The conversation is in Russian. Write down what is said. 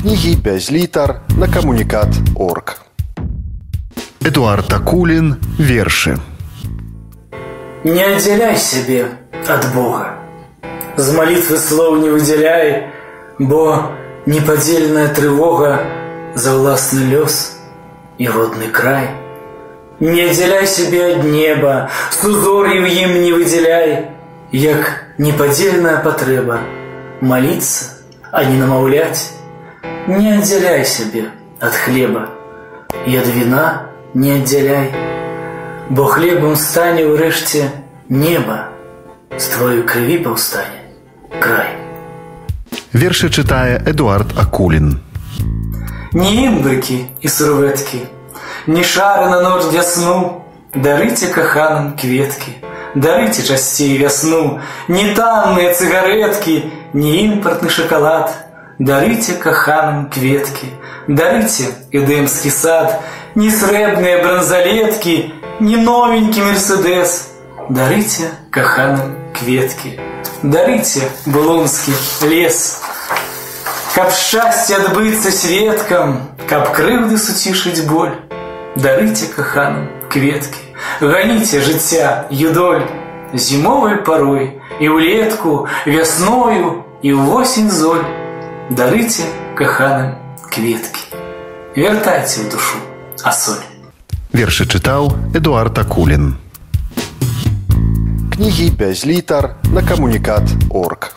Кнігі без літар на камунікат орг. Эдуард Акулин. Верши. Не отделяй себе от Бога. З молитвы слов не выделяй, бо неподдельная тревога за властный лес и родный край. Не отделяй себе от неба, с узорів им не выделяй, як неподдельная потреба молиться, а не намовлять. Не отделяй себе от хлеба, и от вина не отделяй, бо хлебом стане урешьте небо, с твоей крови повстане край. Верши читає Едуард Акулін. Ні імбрики і серветки, ні шари на ночь ясну, дарите каханам кветки, дарите частей весну, не танные цигаретки, не импортный шоколад, дарите каханам кветки, дарите эдемский сад, не сребные бронзолетки, не новенький Мерседес, дарите каханам кветки, дарите Булонский лес, Каб шчасце адбыцца светкам, каб крыўды суцішыць боль, дарыце каханам кветкі, ганіце жыцця юдоль зімовай парой і ўлетку, вясною і ўвосень золь, Дарыце каханам кветкі. Вяртайце ў душу асоль. Верши читал Эдуард Акулин. Кнігі без літар на камунікат орг.